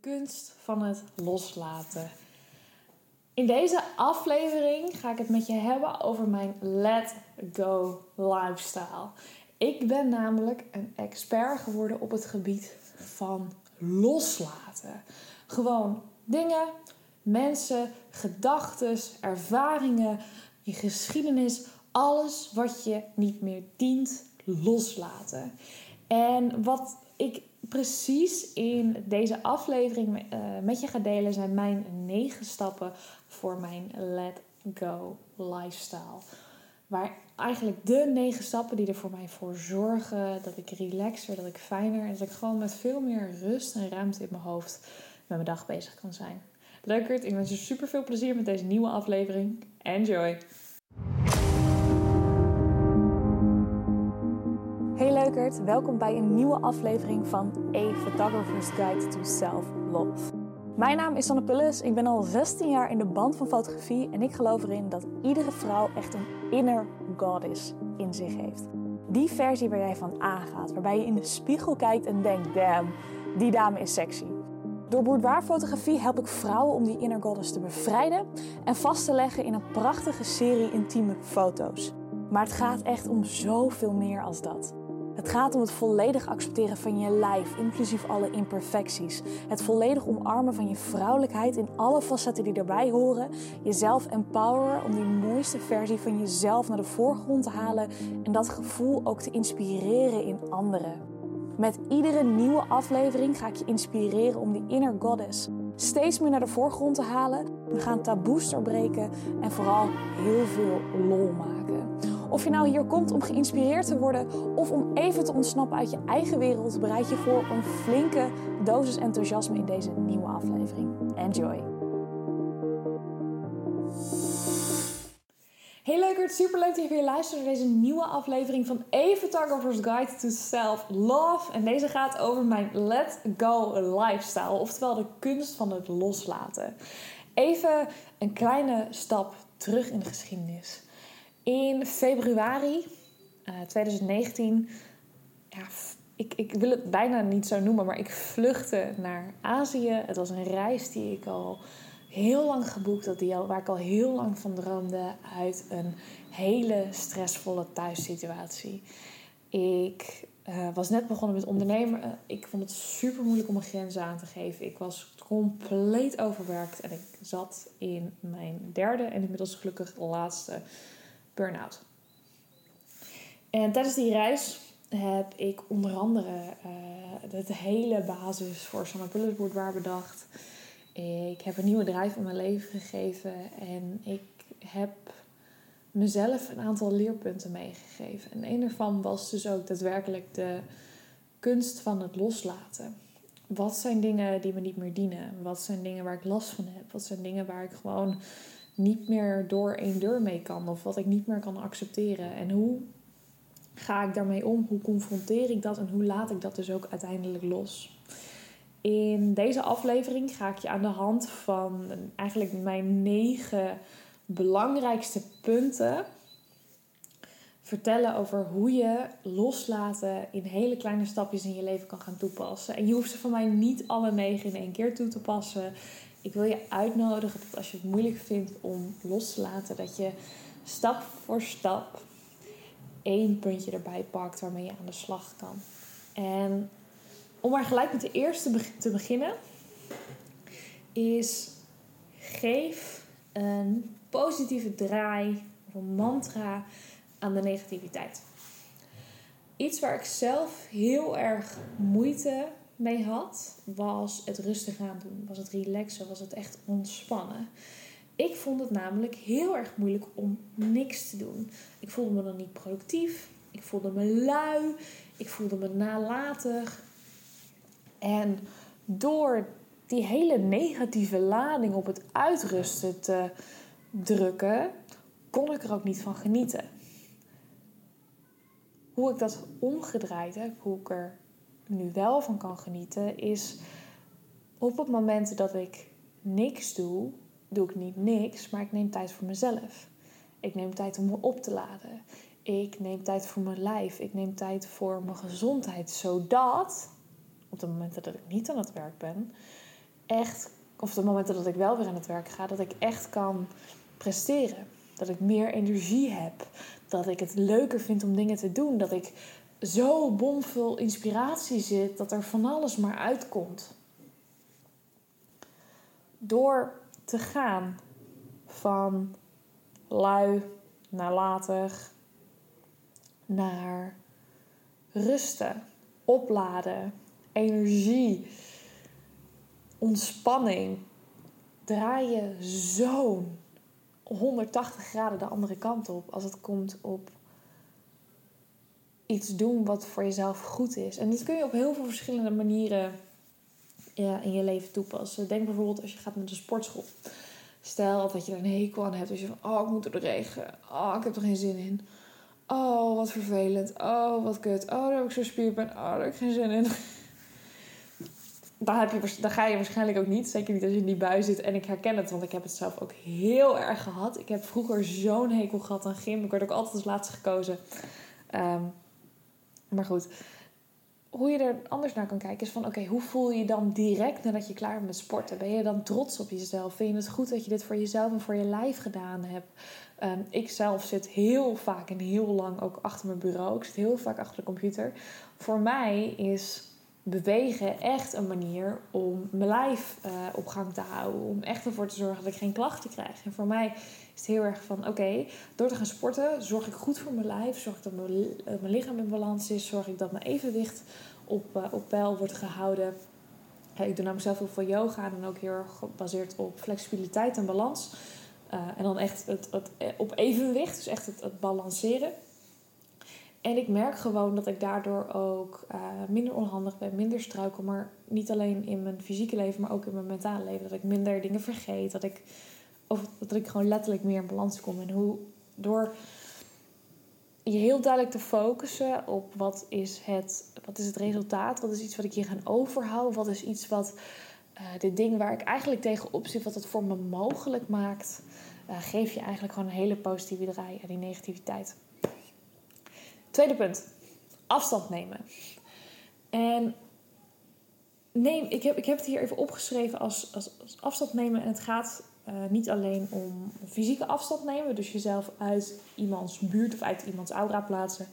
kunst van het loslaten. In deze aflevering ga ik het met je hebben over mijn let go lifestyle. Ik ben namelijk een expert geworden op het gebied van loslaten. Gewoon dingen, mensen, gedachten, ervaringen, je geschiedenis, alles wat je niet meer dient, loslaten. En wat ik precies in deze aflevering uh, met je ga delen zijn mijn negen stappen voor mijn let go lifestyle. Waar eigenlijk de negen stappen die er voor mij voor zorgen dat ik relaxer, dat ik fijner en dat ik gewoon met veel meer rust en ruimte in mijn hoofd met mijn dag bezig kan zijn. Leukert, ik wens je super veel plezier met deze nieuwe aflevering. Enjoy! Welkom bij een nieuwe aflevering van A Photographer's Guide to Self-Love. Mijn naam is Sanne Pullis, ik ben al 16 jaar in de band van fotografie en ik geloof erin dat iedere vrouw echt een inner goddess in zich heeft. Die versie waar jij van aangaat, waarbij je in de spiegel kijkt en denkt, damn, die dame is sexy. Door boudoirfotografie help ik vrouwen om die inner goddess te bevrijden en vast te leggen in een prachtige serie intieme foto's. Maar het gaat echt om zoveel meer als dat. Het gaat om het volledig accepteren van je lijf, inclusief alle imperfecties. Het volledig omarmen van je vrouwelijkheid in alle facetten die erbij horen. Jezelf empoweren om die mooiste versie van jezelf naar de voorgrond te halen en dat gevoel ook te inspireren in anderen. Met iedere nieuwe aflevering ga ik je inspireren om die inner goddess steeds meer naar de voorgrond te halen. We gaan taboes doorbreken en vooral heel veel lol maken. Of je nou hier komt om geïnspireerd te worden of om even te ontsnappen uit je eigen wereld, bereid je voor een flinke dosis enthousiasme in deze nieuwe aflevering. Enjoy! Hey leukert, super leuk dat je weer luistert naar deze nieuwe aflevering van A Photographer's Guide to Self-Love. En deze gaat over mijn Let Go lifestyle, oftewel de kunst van het loslaten. Even een kleine stap terug in de geschiedenis. In februari 2019, eh, ja, ik, ik wil het bijna niet zo noemen, maar ik vluchtte naar Azië. Het was een reis die ik al heel lang geboekt had, die waar ik al heel lang van droomde, uit een hele stressvolle thuissituatie. Ik uh, was net begonnen met ondernemen. Ik vond het super moeilijk om mijn grenzen aan te geven. Ik was compleet overwerkt en ik zat in mijn derde en inmiddels gelukkig laatste burn-out. En tijdens die reis heb ik onder andere uh, de hele basis voor Summer Bulletboard waar bedacht. Ik heb een nieuwe drijf in mijn leven gegeven en ik heb mezelf een aantal leerpunten meegegeven. En een daarvan was dus ook daadwerkelijk de kunst van het loslaten. Wat zijn dingen die me niet meer dienen? Wat zijn dingen waar ik last van heb? Wat zijn dingen waar ik gewoon niet meer door één deur mee kan of wat ik niet meer kan accepteren. En hoe ga ik daarmee om? Hoe confronteer ik dat en hoe laat ik dat dus ook uiteindelijk los? In deze aflevering ga ik je aan de hand van eigenlijk mijn negen belangrijkste punten vertellen over hoe je loslaten in hele kleine stapjes in je leven kan gaan toepassen. En je hoeft ze van mij niet alle negen in één keer toe te passen. Ik wil je uitnodigen dat als je het moeilijk vindt om los te laten, dat je stap voor stap één puntje erbij pakt waarmee je aan de slag kan. En om maar gelijk met de eerste te beginnen, is geef een positieve draai of een mantra aan de negativiteit. Iets waar ik zelf heel erg moeite mee had, was het rustig aan doen. Was het relaxen, was het echt ontspannen. Ik vond het namelijk heel erg moeilijk om niks te doen. Ik voelde me dan niet productief. Ik voelde me lui. Ik voelde me nalatig. En door die hele negatieve lading op het uitrusten te drukken, kon ik er ook niet van genieten. Hoe ik dat omgedraaid heb, hoe ik er nu wel van kan genieten, is op het moment dat ik niks doe, doe ik niet niks, maar ik neem tijd voor mezelf. Ik neem tijd om me op te laden. Ik neem tijd voor mijn lijf. Ik neem tijd voor mijn gezondheid, zodat op de momenten dat ik niet aan het werk ben, echt, of de momenten dat ik wel weer aan het werk ga, dat ik echt kan presteren. Dat ik meer energie heb. Dat ik het leuker vind om dingen te doen. Dat ik zo bomvol inspiratie zit dat er van alles maar uitkomt. Door te gaan van lui naar later naar rusten, opladen, energie, ontspanning, draai je zo'n 180 graden de andere kant op als het komt op iets doen wat voor jezelf goed is. En dit kun je op heel veel verschillende manieren ja, in je leven toepassen. Denk bijvoorbeeld als je gaat naar de sportschool. Stel dat je er een hekel aan hebt. Dus je van, oh, ik moet door de regen. Oh, ik heb er geen zin in. Oh, wat vervelend. Oh, wat kut. Oh, daar heb ik zo'n spierpijn. Oh, daar heb ik geen zin in. Dan, heb je, dan ga je waarschijnlijk ook niet. Zeker niet als je in die bui zit. En ik herken het, want ik heb het zelf ook heel erg gehad. Ik heb vroeger zo'n hekel gehad aan gym. Ik werd ook altijd als laatste gekozen. Ehm, maar goed, hoe je er anders naar kan kijken is van... oké, hoe voel je je dan direct nadat je klaar bent met sporten? Ben je dan trots op jezelf? Vind je het goed dat je dit voor jezelf en voor je lijf gedaan hebt? Um, ik zelf zit heel vaak en heel lang ook achter mijn bureau. Ik zit heel vaak achter de computer. Voor mij is bewegen echt een manier om mijn lijf uh, op gang te houden. Om echt ervoor te zorgen dat ik geen klachten krijg. En voor mij is heel erg van: oké, door te gaan sporten zorg ik goed voor mijn lijf. Zorg ik dat mijn, mijn lichaam in balans is. Zorg ik dat mijn evenwicht op, uh, op peil wordt gehouden. ik doe namelijk zelf heel veel yoga en ook heel erg gebaseerd op flexibiliteit en balans. Uh, en dan echt het, het, op evenwicht, dus echt het, het balanceren. En ik merk gewoon dat ik daardoor ook minder onhandig ben, minder struikel. Maar niet alleen in mijn fysieke leven, maar ook in mijn mentale leven. Dat ik minder dingen vergeet. Dat ik, of dat ik gewoon letterlijk meer in balans kom. En hoe door je heel duidelijk te focussen op wat is het, wat is het resultaat, wat is iets wat ik hier gaan overhouden, wat is iets wat uh, de ding waar ik eigenlijk tegenop zit, wat het voor me mogelijk maakt, uh, geef je eigenlijk gewoon een hele positieve draai aan die negativiteit. Tweede punt. Afstand nemen. En neem, ik, heb, ik heb het hier even opgeschreven als, als afstand nemen. En het gaat uh, niet alleen om fysieke afstand nemen. Dus jezelf uit iemands buurt of uit iemands aura plaatsen.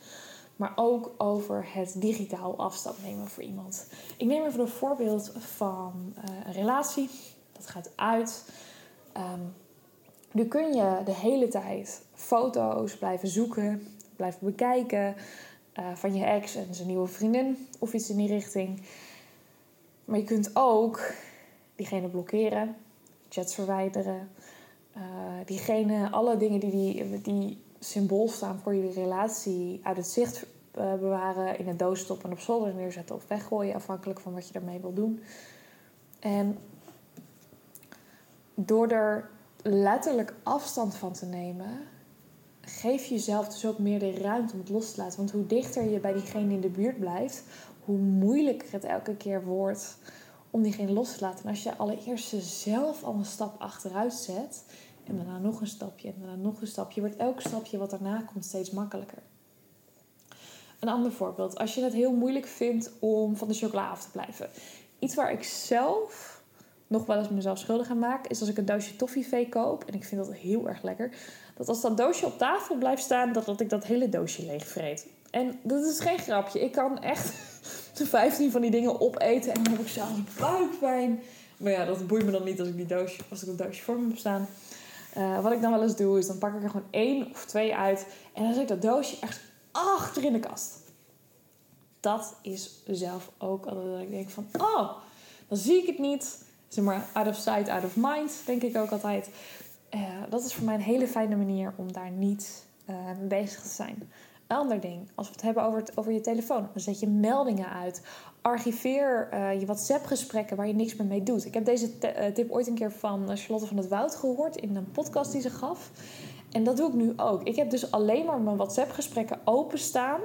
Maar ook over het digitaal afstand nemen voor iemand. Ik neem even een voorbeeld van uh, een relatie. Dat gaat uit. Um, nu kun je de hele tijd foto's blijven zoeken blijven bekijken uh, van je ex en zijn nieuwe vriendin of iets in die richting. Maar je kunt ook diegene blokkeren, chats verwijderen, uh, diegene, alle dingen die, die, die symbool staan voor je relatie uit het zicht uh, bewaren, in een doos stoppen en op zolder neerzetten of weggooien, afhankelijk van wat je ermee wil doen. En door er letterlijk afstand van te nemen, geef jezelf dus ook meer de ruimte om het los te laten. Want hoe dichter je bij diegene in de buurt blijft, hoe moeilijker het elke keer wordt om diegene los te laten. En als je allereerst zelf al een stap achteruit zet, en daarna nog een stapje, en daarna nog een stapje, wordt elk stapje wat daarna komt steeds makkelijker. Een ander voorbeeld. Als je het heel moeilijk vindt om van de chocola af te blijven. Iets waar ik zelf nog wel eens mezelf schuldig aan maak, is als ik een doosje toffifee koop. En ik vind dat heel erg lekker dat als dat doosje op tafel blijft staan, dat, ik dat hele doosje leeg vreet. En dat is geen grapje. Ik kan echt 15 van die dingen opeten en dan heb ik zelfs buikpijn. Maar ja, dat boeit me dan niet als ik, die doosje, als ik doosje voor me heb staan. Uh, wat ik dan wel eens doe, is dan pak ik er gewoon één of twee uit. En dan zet ik dat doosje echt achter in de kast. Dat is zelf ook altijd dat ik denk van... Oh, dan zie ik het niet. Zeg maar, out of sight, out of mind, denk ik ook altijd. Uh, dat is voor mij een hele fijne manier om daar niet uh, mee bezig te zijn. Ander ding, als we het hebben over, over je telefoon, dan zet je meldingen uit. Archiveer uh, je WhatsApp-gesprekken waar je niks meer mee doet. Ik heb deze tip ooit een keer van Charlotte van het Woud gehoord in een podcast die ze gaf. En dat doe ik nu ook. Ik heb dus alleen maar mijn WhatsApp-gesprekken openstaan.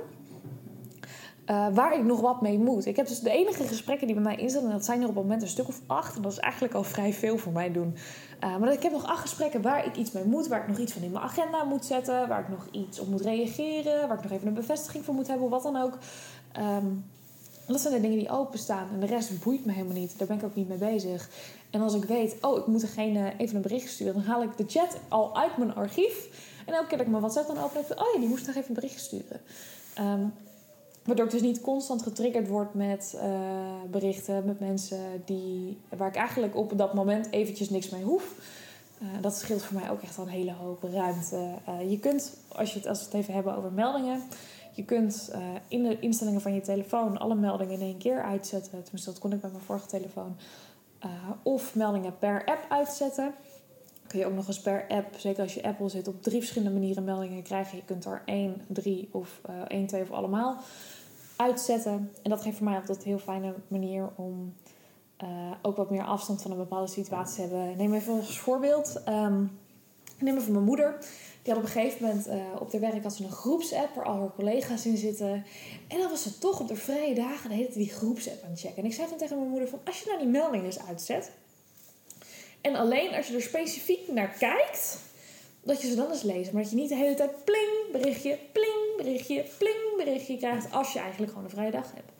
Uh, waar ik nog wat mee moet. Ik heb dus de enige gesprekken die bij mij inzetten, en dat zijn er op het moment een stuk of acht. En dat is eigenlijk al vrij veel voor mij doen. Uh, maar ik heb nog acht gesprekken waar ik iets mee moet, waar ik nog iets van in mijn agenda moet zetten, waar ik nog iets op moet reageren, waar ik nog even een bevestiging voor moet hebben, wat dan ook. En dat zijn de dingen die openstaan. En de rest boeit me helemaal niet. Daar ben ik ook niet mee bezig. En als ik weet, oh, ik moet degene even een bericht sturen, dan haal ik de chat al uit mijn archief. En elke keer dat ik mijn WhatsApp dan open, ik, oh ja, die moest nog even een bericht sturen. Ehm, waardoor ik dus niet constant getriggerd word met uh, berichten, met mensen die, waar ik eigenlijk op dat moment eventjes niks mee hoef. Uh, dat scheelt voor mij ook echt al een hele hoop ruimte. Uh, je kunt, als, je het, als we het even hebben over meldingen, je kunt in de instellingen van je telefoon alle meldingen in één keer uitzetten. Tenminste, dat kon ik bij mijn vorige telefoon. of meldingen per app uitzetten kun je ook nog eens per app, zeker als je Apple zit, op drie verschillende manieren meldingen krijgen. Je kunt er één, drie of uh, één, twee of allemaal uitzetten. En dat geeft voor mij altijd een heel fijne manier om uh, ook wat meer afstand van een bepaalde situatie te hebben. Neem even als voorbeeld. Um, neem even mijn moeder. Die had op een gegeven moment uh, op de werk had ze een groepsapp waar al haar collega's in zitten. En dan was ze toch op de vrije dagen de hele die groepsapp aan het checken. En ik zei dan tegen mijn moeder van, als je nou die meldingen eens uitzet... En alleen als je er specifiek naar kijkt, dat je ze dan eens leest. Maar dat je niet de hele tijd pling, berichtje, pling, berichtje, pling, berichtje krijgt als je eigenlijk gewoon een vrije dag hebt.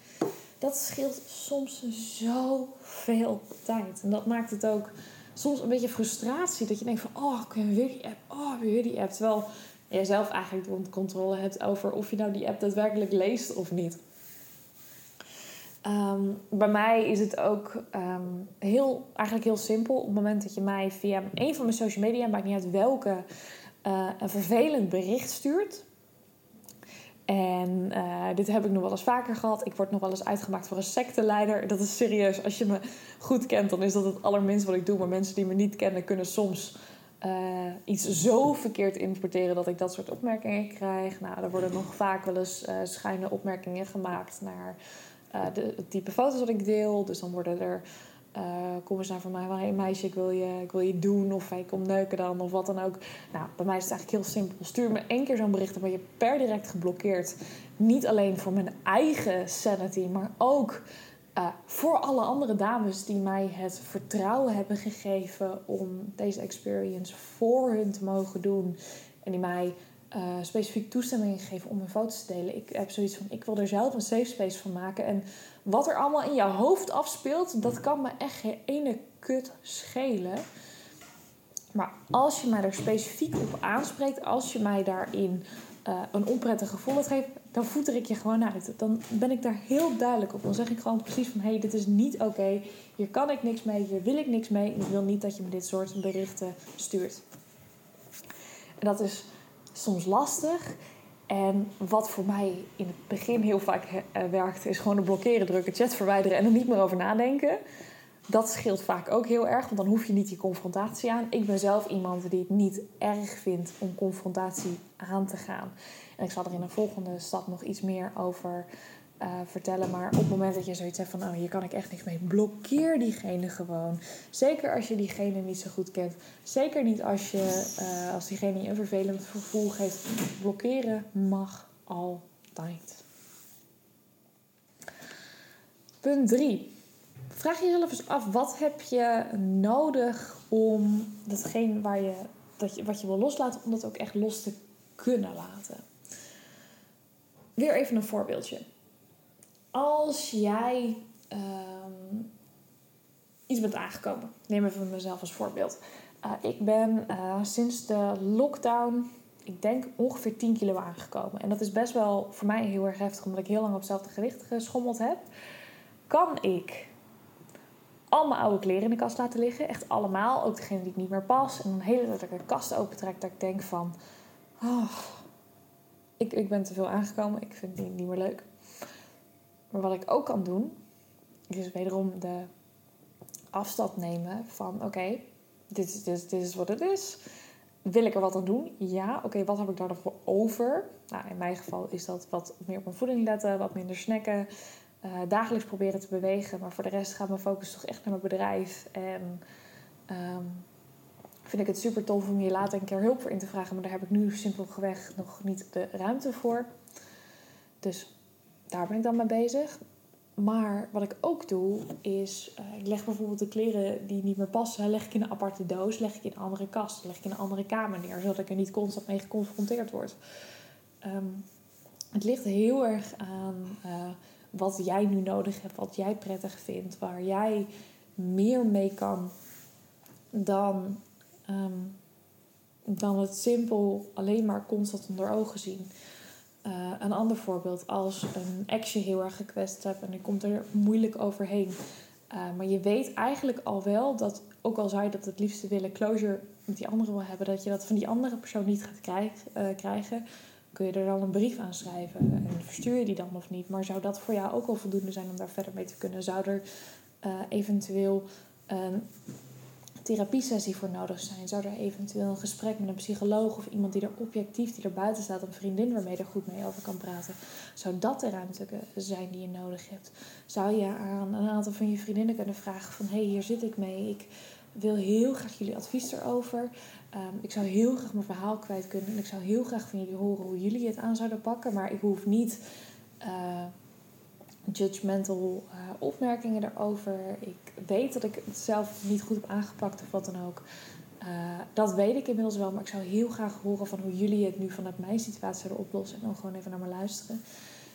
Dat scheelt soms zoveel tijd. En dat maakt het ook soms een beetje frustratie. Dat je denkt van, oh, ik heb weer die app. Oh, weer die app. Terwijl je zelf eigenlijk de controle hebt over of je nou die app daadwerkelijk leest of niet. Um, bij mij is het ook um, heel, eigenlijk heel simpel. Op het moment dat je mij via een van mijn social media, maakt niet uit welke, uh, een vervelend bericht stuurt. En uh, dit heb ik nog wel eens vaker gehad. Ik word nog wel eens uitgemaakt voor een secteleider. Dat is serieus. Als je me goed kent, dan is dat het allerminst wat ik doe. Maar mensen die me niet kennen, kunnen soms uh, iets zo verkeerd interpreteren dat ik dat soort opmerkingen krijg. Nou, er worden nog vaak wel eens schuine opmerkingen gemaakt naar uh, de, het type foto's dat ik deel. Dus dan worden er uh, komen ze naar van mij hey meisje, ik wil, je, ik wil je doen of ik kom neuken dan of wat dan ook. Nou, bij mij is het eigenlijk heel simpel. Stuur me één keer zo'n bericht, dan ben je per direct geblokkeerd. Niet alleen voor mijn eigen sanity, maar ook... Uh, voor alle andere dames die mij het vertrouwen hebben gegeven om deze experience voor hun te mogen doen. En die mij uh, specifiek toestemming gegeven om mijn foto's te delen. Ik heb zoiets van, ik wil er zelf een safe space van maken. En wat er allemaal in jouw hoofd afspeelt, dat kan me echt geen ene kut schelen. Maar als je mij er specifiek op aanspreekt, als je mij daarin uh, een onprettig gevoel geeft, dan voeter ik je gewoon uit. Dan ben ik daar heel duidelijk op. Dan zeg ik gewoon precies van, hé, hey, dit is niet oké. Hier kan ik niks mee, hier wil ik niks mee. Ik wil niet dat je me dit soort berichten stuurt. En dat is soms lastig. En wat voor mij in het begin heel vaak uh, werkt, is gewoon de blokkeren drukken, chat verwijderen en er niet meer over nadenken. Dat scheelt vaak ook heel erg, want dan hoef je niet die confrontatie aan. Ik ben zelf iemand die het niet erg vindt om confrontatie aan te gaan. En ik zal er in een volgende stap nog iets meer over uh, vertellen. Maar op het moment dat je zoiets hebt van, oh, hier kan ik echt niks mee, blokkeer diegene gewoon. Zeker als je diegene niet zo goed kent. Zeker niet als, je, uh, als diegene je een vervelend gevoel geeft. Blokkeren mag altijd. Punt 3. Vraag jezelf eens af, wat heb je nodig om datgene waar je, dat je, wat je wil loslaten, om dat ook echt los te kunnen laten? Weer even een voorbeeldje als jij um, iets bent aangekomen, neem even mezelf als voorbeeld. Uh, ik ben uh, sinds de lockdown, ik denk ongeveer 10 kilo aangekomen. En dat is best wel voor mij heel erg heftig, omdat ik heel lang op hetzelfde gewicht geschommeld heb. Kan ik al mijn oude kleren in de kast laten liggen, echt allemaal, ook degene die ik niet meer pas. En dan hele tijd dat ik de kast opentrek, dat ik denk van, oh, ik, ik ben te veel aangekomen, ik vind die niet meer leuk. Maar wat ik ook kan doen, is wederom de afstand nemen van oké, dit, dit, dit is wat het is. Wil ik er wat aan doen? Ja. Oké, wat heb ik daar dan voor over? Nou, in mijn geval is dat wat meer op mijn voeding letten, wat minder snacken. Uh, dagelijks proberen te bewegen. Maar voor de rest gaat mijn focus toch echt naar mijn bedrijf. En um, vind ik het super tof om hier later een keer hulp voor in te vragen. Maar daar heb ik nu simpelweg nog niet de ruimte voor. Dus daar ben ik dan mee bezig. Maar wat ik ook doe, is uh, ik leg bijvoorbeeld de kleren die niet meer passen, leg ik in een aparte doos, leg ik in een andere kast, leg ik in een andere kamer neer, zodat ik er niet constant mee geconfronteerd word. Um, het ligt heel erg aan uh, wat jij nu nodig hebt, wat jij prettig vindt, waar jij meer mee kan dan, ehm, dan het simpel alleen maar constant onder ogen zien. Uh, een ander voorbeeld, als een ex je heel erg gekwetst hebt en je komt er moeilijk overheen. Uh, maar je weet eigenlijk al wel dat, ook al zou je dat het liefste willen, closure met die andere wil hebben, dat je dat van die andere persoon niet gaat uh, krijgen, kun je er dan een brief aan schrijven. En verstuur je die dan of niet. Maar zou dat voor jou ook al voldoende zijn om daar verder mee te kunnen? Zou er eventueel een therapiesessie voor nodig zijn? Zou er eventueel een gesprek met een psycholoog of iemand die er objectief, die er buiten staat, een vriendin waarmee je er goed mee over kan praten? Zou dat de ruimte zijn die je nodig hebt? Zou je aan een aantal van je vriendinnen kunnen vragen van hé, hey, hier zit ik mee. Ik wil heel graag jullie advies erover. Um, ik zou heel graag mijn verhaal kwijt kunnen. En ik zou heel graag van jullie horen hoe jullie het aan zouden pakken. Maar ik hoef niet uh, judgmental uh, opmerkingen erover. Ik weet dat ik het zelf niet goed heb aangepakt of wat dan ook. Uh, dat weet ik inmiddels wel, maar ik zou heel graag horen van hoe jullie het nu vanuit mijn situatie zouden oplossen. En dan gewoon even naar me luisteren.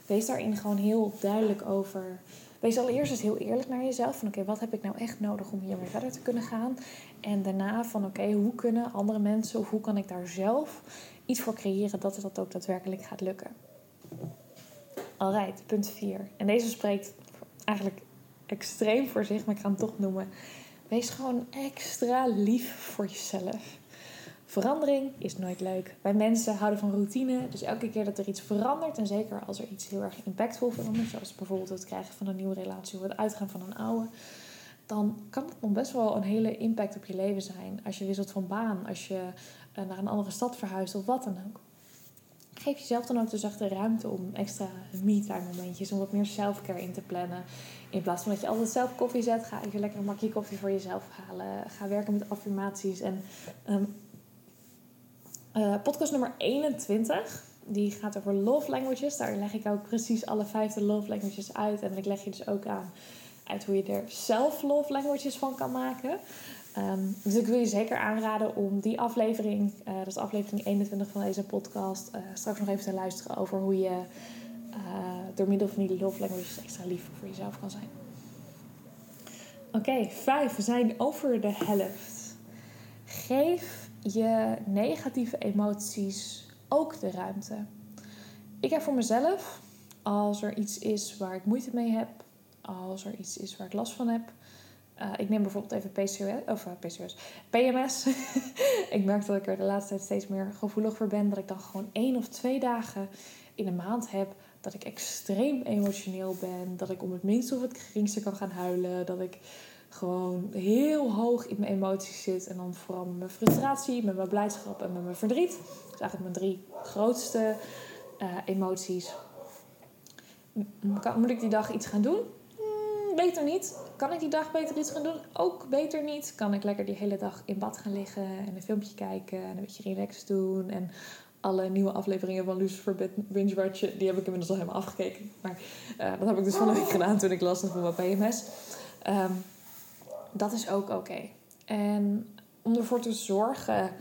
Wees daarin gewoon heel duidelijk over. Wees allereerst eens heel eerlijk naar jezelf. Van oké, wat heb ik nou echt nodig om hiermee verder te kunnen gaan? En daarna van oké, hoe kunnen andere mensen of hoe kan ik daar zelf iets voor creëren dat het dat ook daadwerkelijk gaat lukken? Alright, punt 4. En deze spreekt eigenlijk extreem voor zich, maar ik ga hem toch noemen. Wees gewoon extra lief voor jezelf. Verandering is nooit leuk. Wij mensen houden van routine. Dus elke keer dat er iets verandert, en zeker als er iets heel erg impactvol verandert, zoals bijvoorbeeld het krijgen van een nieuwe relatie of het uitgaan van een oude, dan kan het nog best wel een hele impact op je leven zijn. Als je wisselt van baan, als je eh, naar een andere stad verhuist of wat dan ook geef jezelf dan ook dus echt de ruimte om extra me-time momentjes, om wat meer self-care in te plannen. In plaats van dat je altijd zelf koffie zet, ga even lekker een makje koffie voor jezelf halen. Ga werken met affirmaties. En um, uh, podcast nummer 21, die gaat over love languages. Daar leg ik ook precies alle vijfde love languages uit. En ik leg je dus ook aan uit hoe je er zelf love languages van kan maken. Um, dus ik wil je zeker aanraden om die aflevering, uh, dat is aflevering 21 van deze podcast, uh, straks nog even te luisteren over hoe je uh, door middel van die love languages extra lief voor jezelf kan zijn. Oké, vijf. We zijn over de helft. Geef je negatieve emoties ook de ruimte. Ik heb voor mezelf, als er iets is waar ik moeite mee heb, als er iets is waar ik last van heb, uh, ik neem bijvoorbeeld even PCOS, of PCOS, PMS. ik merk dat ik er de laatste tijd steeds meer gevoelig voor ben. Dat ik dan gewoon één of twee dagen in een maand heb dat ik extreem emotioneel ben. Dat ik om het minste of het geringste kan gaan huilen. Dat ik gewoon heel hoog in mijn emoties zit. En dan vooral met mijn frustratie, met mijn blijdschap en met mijn verdriet. Dat is eigenlijk mijn drie grootste uh, emoties. Moet ik die dag iets gaan doen? Beter niet. Kan ik die dag beter iets gaan doen? Ook beter niet. Kan ik lekker die hele dag in bad gaan liggen en een filmpje kijken en een beetje relaxed doen. En alle nieuwe afleveringen van Lucifer Binge Watchen, die heb ik inmiddels al helemaal afgekeken. Maar uh, dat heb ik dus van een week gedaan toen ik last had van mijn PMS. Um, dat is ook oké. En om ervoor te zorgen.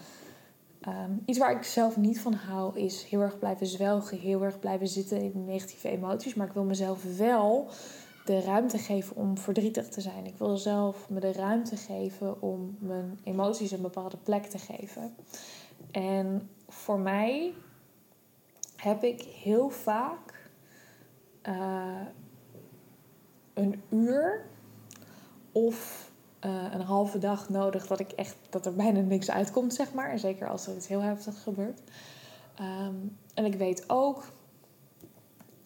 Um, iets waar ik zelf niet van hou, is heel erg blijven zwelgen, heel erg blijven zitten in negatieve emoties. Maar ik wil mezelf wel de ruimte geven om verdrietig te zijn. Ik wil zelf me de ruimte geven om mijn emoties een bepaalde plek te geven. En voor mij heb ik heel vaak uh, een uur of uh, een halve dag nodig dat ik echt dat er bijna niks uitkomt, zeg maar. Zeker als er iets heel heftig gebeurt. Um, en ik weet ook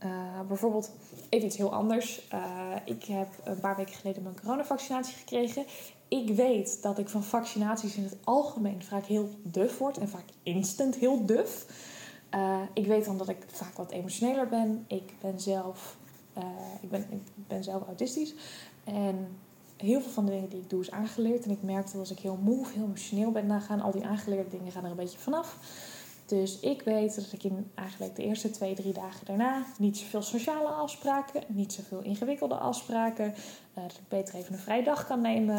uh, bijvoorbeeld even iets heel anders. Uh, ik heb een paar weken geleden mijn coronavaccinatie gekregen. Ik weet dat ik van vaccinaties in het algemeen vaak heel duf word en vaak instant heel duf. Uh, ik weet dan dat ik vaak wat emotioneler ben. Ik ben zelf, ik ben, ik ben zelf autistisch. En heel veel van de dingen die ik doe is aangeleerd. En ik merk dat als ik heel moe of heel emotioneel ben, dan gaan al die aangeleerde dingen gaan er een beetje vanaf. Dus ik weet dat ik in eigenlijk de eerste twee, drie dagen daarna niet zoveel sociale afspraken, niet zoveel ingewikkelde afspraken, uh, dat ik beter even een vrije dag kan nemen.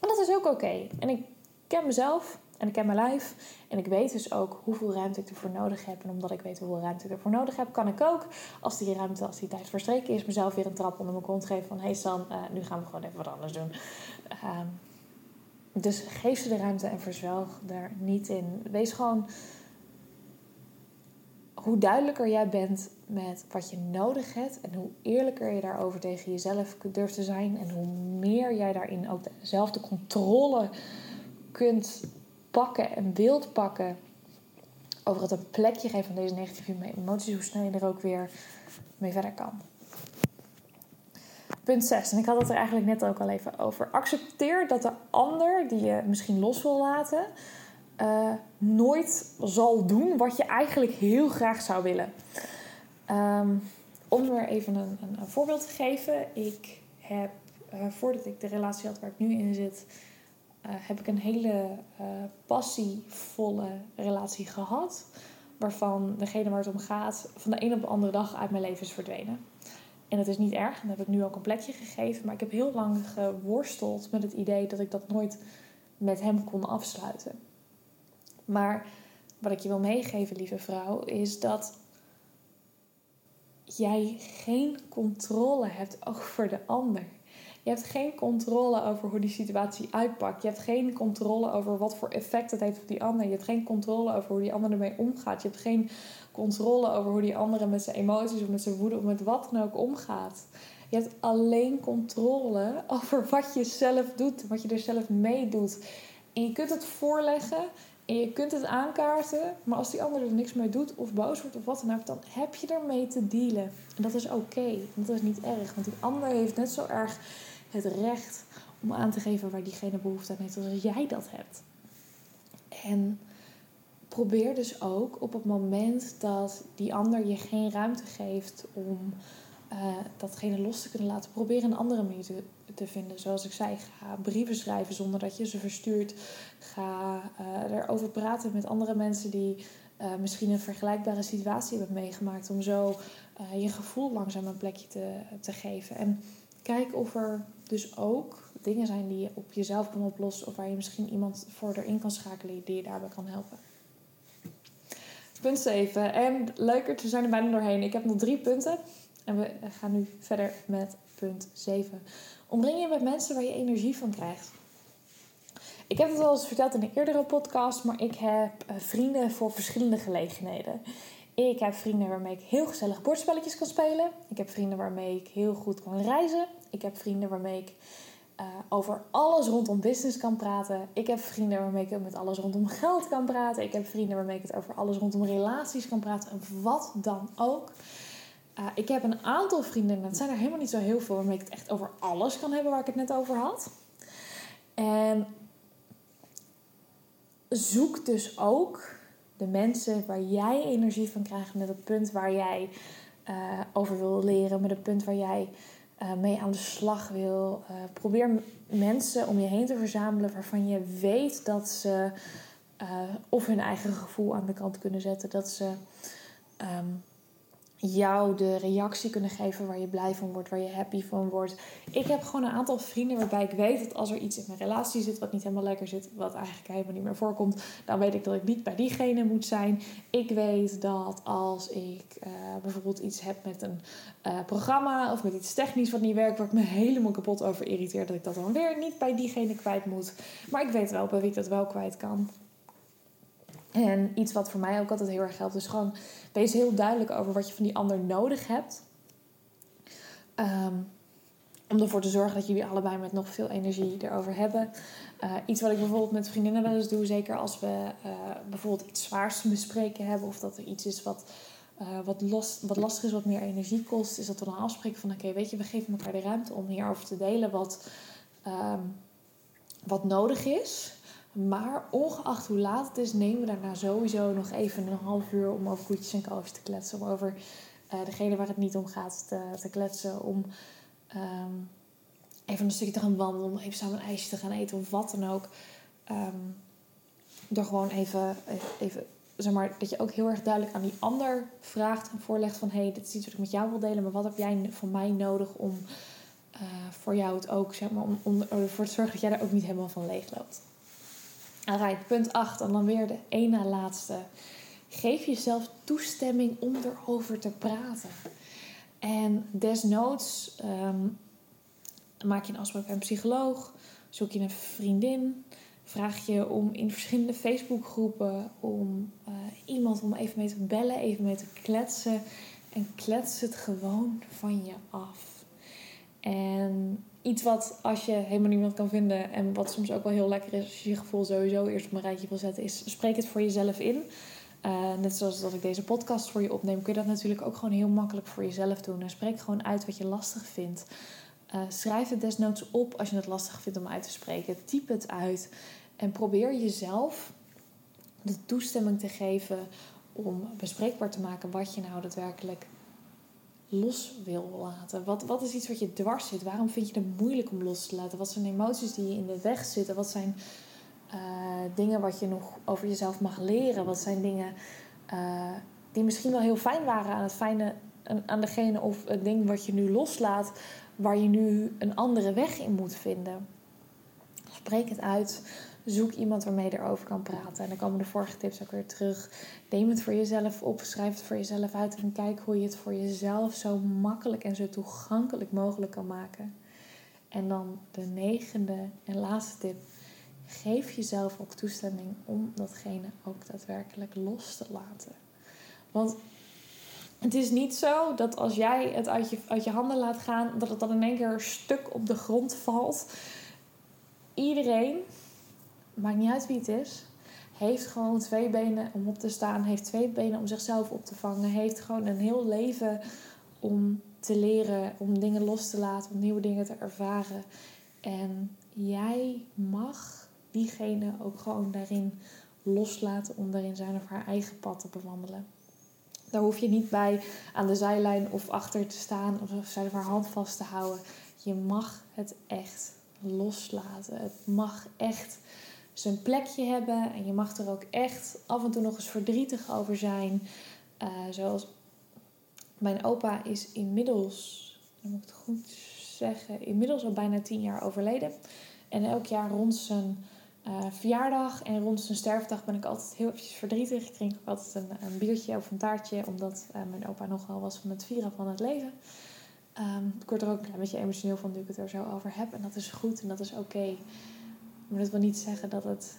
En dat is ook oké. En ik ken mezelf. En ik ken mijn lijf. En ik weet dus ook hoeveel ruimte ik ervoor nodig heb. En omdat ik weet hoeveel ruimte ik ervoor nodig heb, kan ik ook, als die ruimte, als die tijd verstreken is, mezelf weer een trap onder mijn kont geven van: hé hey San, uh, nu gaan we gewoon even wat anders doen. Uh, dus geef ze de ruimte en verzwelg daar niet in. Wees gewoon hoe duidelijker jij bent met wat je nodig hebt en hoe eerlijker je daarover tegen jezelf durft te zijn en hoe meer jij daarin ook zelf de controle kunt pakken en wilt pakken over het een plekje geven van deze negatieve emoties, hoe snel je er ook weer mee verder kan. Punt 6, en ik had het er eigenlijk net ook al even over. Accepteer dat de ander die je misschien los wil laten, uh, nooit zal doen wat je eigenlijk heel graag zou willen. Um, om er even een, een, voorbeeld te geven. Ik heb, uh, voordat ik de relatie had waar ik nu in zit, uh, heb ik een hele passievolle relatie gehad. Waarvan degene waar het om gaat van de een op de andere dag uit mijn leven is verdwenen. En dat is niet erg, dan heb ik nu ook een plekje gegeven. Maar ik heb heel lang geworsteld met het idee dat ik dat nooit met hem kon afsluiten. Maar wat ik je wil meegeven, lieve vrouw, is dat jij geen controle hebt over de ander. Je hebt geen controle over hoe die situatie uitpakt. Je hebt geen controle over wat voor effect het heeft op die ander. Je hebt geen controle over hoe die ander ermee omgaat. Je hebt geen controle over hoe die andere met zijn emoties of met zijn woede of met wat dan ook omgaat. Je hebt alleen controle over wat je zelf doet, wat je er zelf mee doet. En je kunt het voorleggen en je kunt het aankaarten, maar als die ander er niks mee doet of boos wordt of wat dan ook, dan heb je ermee te dealen. En dat is oké, dat is niet erg, want die ander heeft net zo erg het recht om aan te geven waar diegene behoefte aan heeft als jij dat hebt. En probeer dus ook op het moment dat die ander je geen ruimte geeft om uh, datgene los te kunnen laten, probeer een andere manier te, te, vinden. Zoals ik zei, ga brieven schrijven zonder dat je ze verstuurt. Ga uh, erover praten met andere mensen die uh, misschien een vergelijkbare situatie hebben meegemaakt. Om zo je gevoel langzaam een plekje te, te geven. En kijk of er dus ook dingen zijn die je op jezelf kan oplossen. Of waar je misschien iemand voor erin kan schakelen die je daarbij kan helpen. Punt 7. En leuker, we zijn er bijna doorheen. Ik heb nog drie punten. En we gaan nu verder met punt 7. Omring je met mensen waar je energie van krijgt. Ik heb het al eens verteld in een eerdere podcast, maar ik heb eh, vrienden voor verschillende gelegenheden. Ik heb vrienden waarmee ik heel gezellig bordspelletjes kan spelen. Ik heb vrienden waarmee ik heel goed kan reizen. Ik heb vrienden waarmee ik uh, over alles rondom business kan praten. Ik heb vrienden waarmee ik met alles rondom geld kan praten. Ik heb vrienden waarmee ik het over alles rondom relaties kan praten. En wat dan ook. Uh, ik heb een aantal vrienden, dat zijn er helemaal niet zo heel veel, waarmee ik het echt over alles kan hebben waar ik het net over had. En zoek dus ook de mensen waar jij energie van krijgt, met het punt waar jij uh, over wil leren, met het punt waar jij uh, mee aan de slag wil. probeer mensen om je heen te verzamelen waarvan je weet dat ze of hun eigen gevoel aan de kant kunnen zetten, dat ze. Um, jou de reactie kunnen geven waar je blij van wordt, waar je happy van wordt. Ik heb gewoon een aantal vrienden waarbij ik weet dat als er iets in mijn relatie zit wat niet helemaal lekker zit, wat eigenlijk helemaal niet meer voorkomt, dan weet ik dat ik niet bij diegene moet zijn. Ik weet dat als ik uh, bijvoorbeeld iets heb met een uh, programma of met iets technisch wat niet werkt, waar ik me helemaal kapot over irriteer, dat ik dat dan weer niet bij diegene kwijt moet. Maar ik weet wel bij wie ik dat wel kwijt kan. En iets wat voor mij ook altijd heel erg helpt, is gewoon wees heel duidelijk over wat je van die ander nodig hebt. Um, om ervoor te zorgen dat jullie allebei met nog veel energie erover hebben. Uh, iets wat ik bijvoorbeeld met vriendinnen wel eens doe, zeker als we uh, bijvoorbeeld iets zwaars te bespreken hebben, of dat er iets is wat, uh, wat, los, wat lastig is, wat meer energie kost, is dat we dan afspreken van: oké, weet je, we geven elkaar de ruimte om hierover te delen wat, um, wat nodig is. Maar ongeacht hoe laat het is, nemen we daarna sowieso nog even een half uur om over koetjes en kalfjes te kletsen. Om over uh, degene waar het niet om gaat te, te kletsen. Om um, even een stukje te gaan wandelen. Om even samen een ijsje te gaan eten of wat dan ook. Um, door gewoon even, even, zeg maar, dat je ook heel erg duidelijk aan die ander vraagt en voorlegt van... hé, hey, dit is iets wat ik met jou wil delen, maar wat heb jij van mij nodig om uh, voor jou het ook, zeg maar, om, om ervoor te zorgen dat jij er ook niet helemaal van leeg loopt. Alright, punt 8 en dan weer de één na laatste. Geef jezelf toestemming om erover te praten. En desnoods um, maak je een afspraak bij een psycholoog, zoek je een vriendin, vraag je om in verschillende Facebookgroepen om uh, iemand om even mee te bellen, even mee te kletsen. En klets het gewoon van je af. En iets wat als je helemaal niemand kan vinden en wat soms ook wel heel lekker is als je je gevoel sowieso eerst op een rijtje wil zetten, is spreek het voor jezelf in. Uh, net zoals dat ik deze podcast voor je opneem, kun je dat natuurlijk ook gewoon heel makkelijk voor jezelf doen. En spreek gewoon uit wat je lastig vindt. Uh, schrijf het desnoods op als je het lastig vindt om uit te spreken. Typ het uit. En probeer jezelf de toestemming te geven om bespreekbaar te maken wat je nou daadwerkelijk los wil laten. Wat, wat is iets wat je dwars zit? Waarom vind je het moeilijk om los te laten? Wat zijn emoties die je in de weg zitten? Wat zijn uh, dingen wat je nog over jezelf mag leren? Wat zijn dingen uh, die misschien wel heel fijn waren aan het fijne, aan degene of het ding wat je nu loslaat, waar je nu een andere weg in moet vinden? Spreek het uit. Zoek iemand waarmee je erover kan praten. En dan komen de vorige tips ook weer terug. Neem het voor jezelf op, schrijf het voor jezelf uit en kijk hoe je het voor jezelf zo makkelijk en zo toegankelijk mogelijk kan maken. En dan de negende en laatste tip. Geef jezelf ook toestemming om datgene ook daadwerkelijk los te laten. Want het is niet zo dat als jij het uit je, uit je handen laat gaan, dat het dan in één keer stuk op de grond valt. Iedereen maakt niet uit wie het is, heeft gewoon twee benen om op te staan, heeft twee benen om zichzelf op te vangen, heeft gewoon een heel leven om te leren, om dingen los te laten, om nieuwe dingen te ervaren. En jij mag diegene ook gewoon daarin loslaten om daarin zijn of haar eigen pad te bewandelen. Daar hoef je niet bij aan de zijlijn of achter te staan of zijn of haar hand vast te houden. Je mag het echt loslaten. Het mag echt zijn plekje hebben. En je mag er ook echt af en toe nog eens verdrietig over zijn. Uh, zoals mijn opa is inmiddels, moet ik het goed zeggen, inmiddels al bijna tien jaar overleden. En elk jaar rond zijn uh, verjaardag en rond zijn sterfdag ben ik altijd heel eventjes verdrietig. Ik drink ook altijd een, een biertje of een taartje, omdat uh, mijn opa nogal was van het vieren van het leven. Um, ik word er ook een beetje emotioneel van nu ik het er zo over heb. En dat is goed en dat is oké. Maar dat wil niet zeggen dat het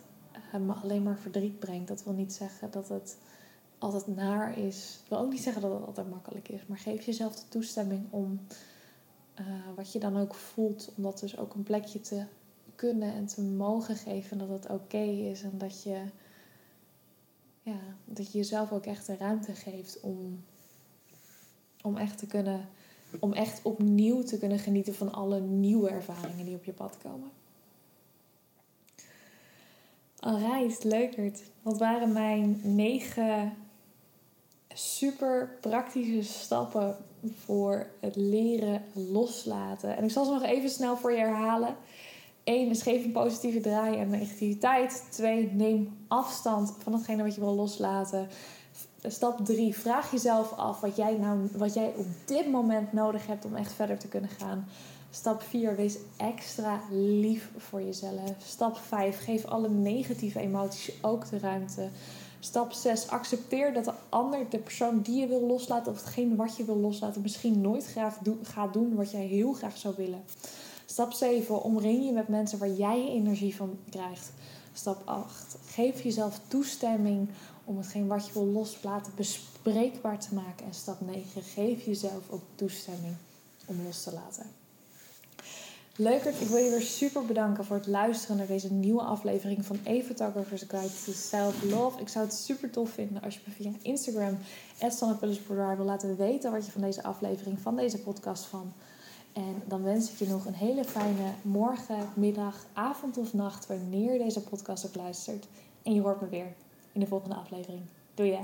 uh, me alleen maar verdriet brengt. Dat wil niet zeggen dat het altijd naar is. Dat wil ook niet zeggen dat het altijd makkelijk is. Maar geef jezelf de toestemming om uh, wat je dan ook voelt, om dat dus ook een plekje te kunnen en te mogen geven. Dat het oké is en dat je, ja, dat je jezelf ook echt de ruimte geeft om, om echt te kunnen. Om echt opnieuw te kunnen genieten van alle nieuwe ervaringen die op je pad komen. Alright, leukert. Wat waren mijn negen super praktische stappen voor het leren loslaten? En ik zal ze nog even snel voor je herhalen. 1 is geef een positieve draai aan negativiteit. 2. Neem afstand van datgene wat je wil loslaten. Stap 3. Vraag jezelf af wat jij, nou, wat jij op dit moment nodig hebt om echt verder te kunnen gaan. Stap 4, wees extra lief voor jezelf. Stap 5, geef alle negatieve emoties ook de ruimte. Stap 6, accepteer dat de ander, de persoon die je wil loslaten, of hetgeen wat je wil loslaten, misschien nooit graag gaat doen wat jij heel graag zou willen. Stap 7, omring je met mensen waar jij energie van krijgt. Stap 8, geef jezelf toestemming om hetgeen wat je wil loslaten bespreekbaar te maken. En stap 9, geef jezelf ook toestemming om los te laten. Leukert, ik wil je weer super bedanken voor het luisteren naar deze nieuwe aflevering van A Photographer's Guide to Self-Love. Ik zou het super tof vinden als je me via Instagram, Boudoir, wil laten weten wat je van deze aflevering, van deze podcast van. En dan wens ik je nog een hele fijne morgen, middag, avond of nacht, wanneer je deze podcast ook luistert. En je hoort me weer in de volgende aflevering. Doei!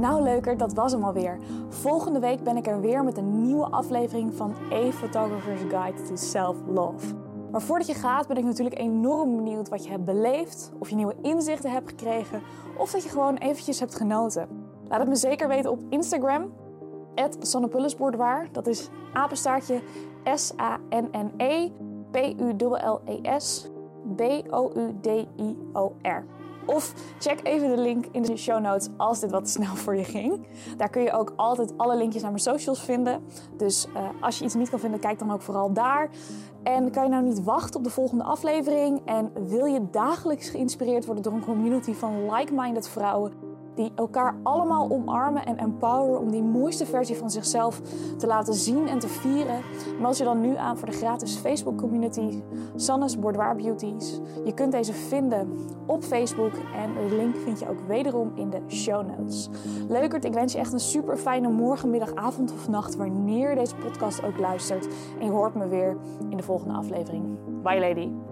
Nou leuker, dat was hem alweer. Volgende week ben ik er weer met een nieuwe aflevering van A Photographer's Guide to Self-Love. Maar voordat je gaat ben ik natuurlijk enorm benieuwd wat je hebt beleefd, of je nieuwe inzichten hebt gekregen, of dat je gewoon eventjes hebt genoten. Laat het me zeker weten op Instagram, @sannepullisboudoir. Dat is apenstaartje S-A-N-N-E P-U-L-L-E-S B-O-U-D-I-O-R. Of check even de link in de show notes als dit wat te snel voor je ging. Daar kun je ook altijd alle linkjes naar mijn socials vinden. Dus uh, als je iets niet kan vinden, kijk dan ook vooral daar. En kan je nou niet wachten op de volgende aflevering? En wil je dagelijks geïnspireerd worden door een community van like-minded vrouwen? Die elkaar allemaal omarmen en empoweren om die mooiste versie van zichzelf te laten zien en te vieren. Meld je dan nu aan voor de gratis Facebook community Sannes Boudoir Beauties. Je kunt deze vinden op Facebook en de link vind je ook wederom in de show notes. Leukert, ik wens je echt een super fijne morgen, middag, avond of nacht wanneer je deze podcast ook luistert. En je hoort me weer in de volgende aflevering. Bye lady.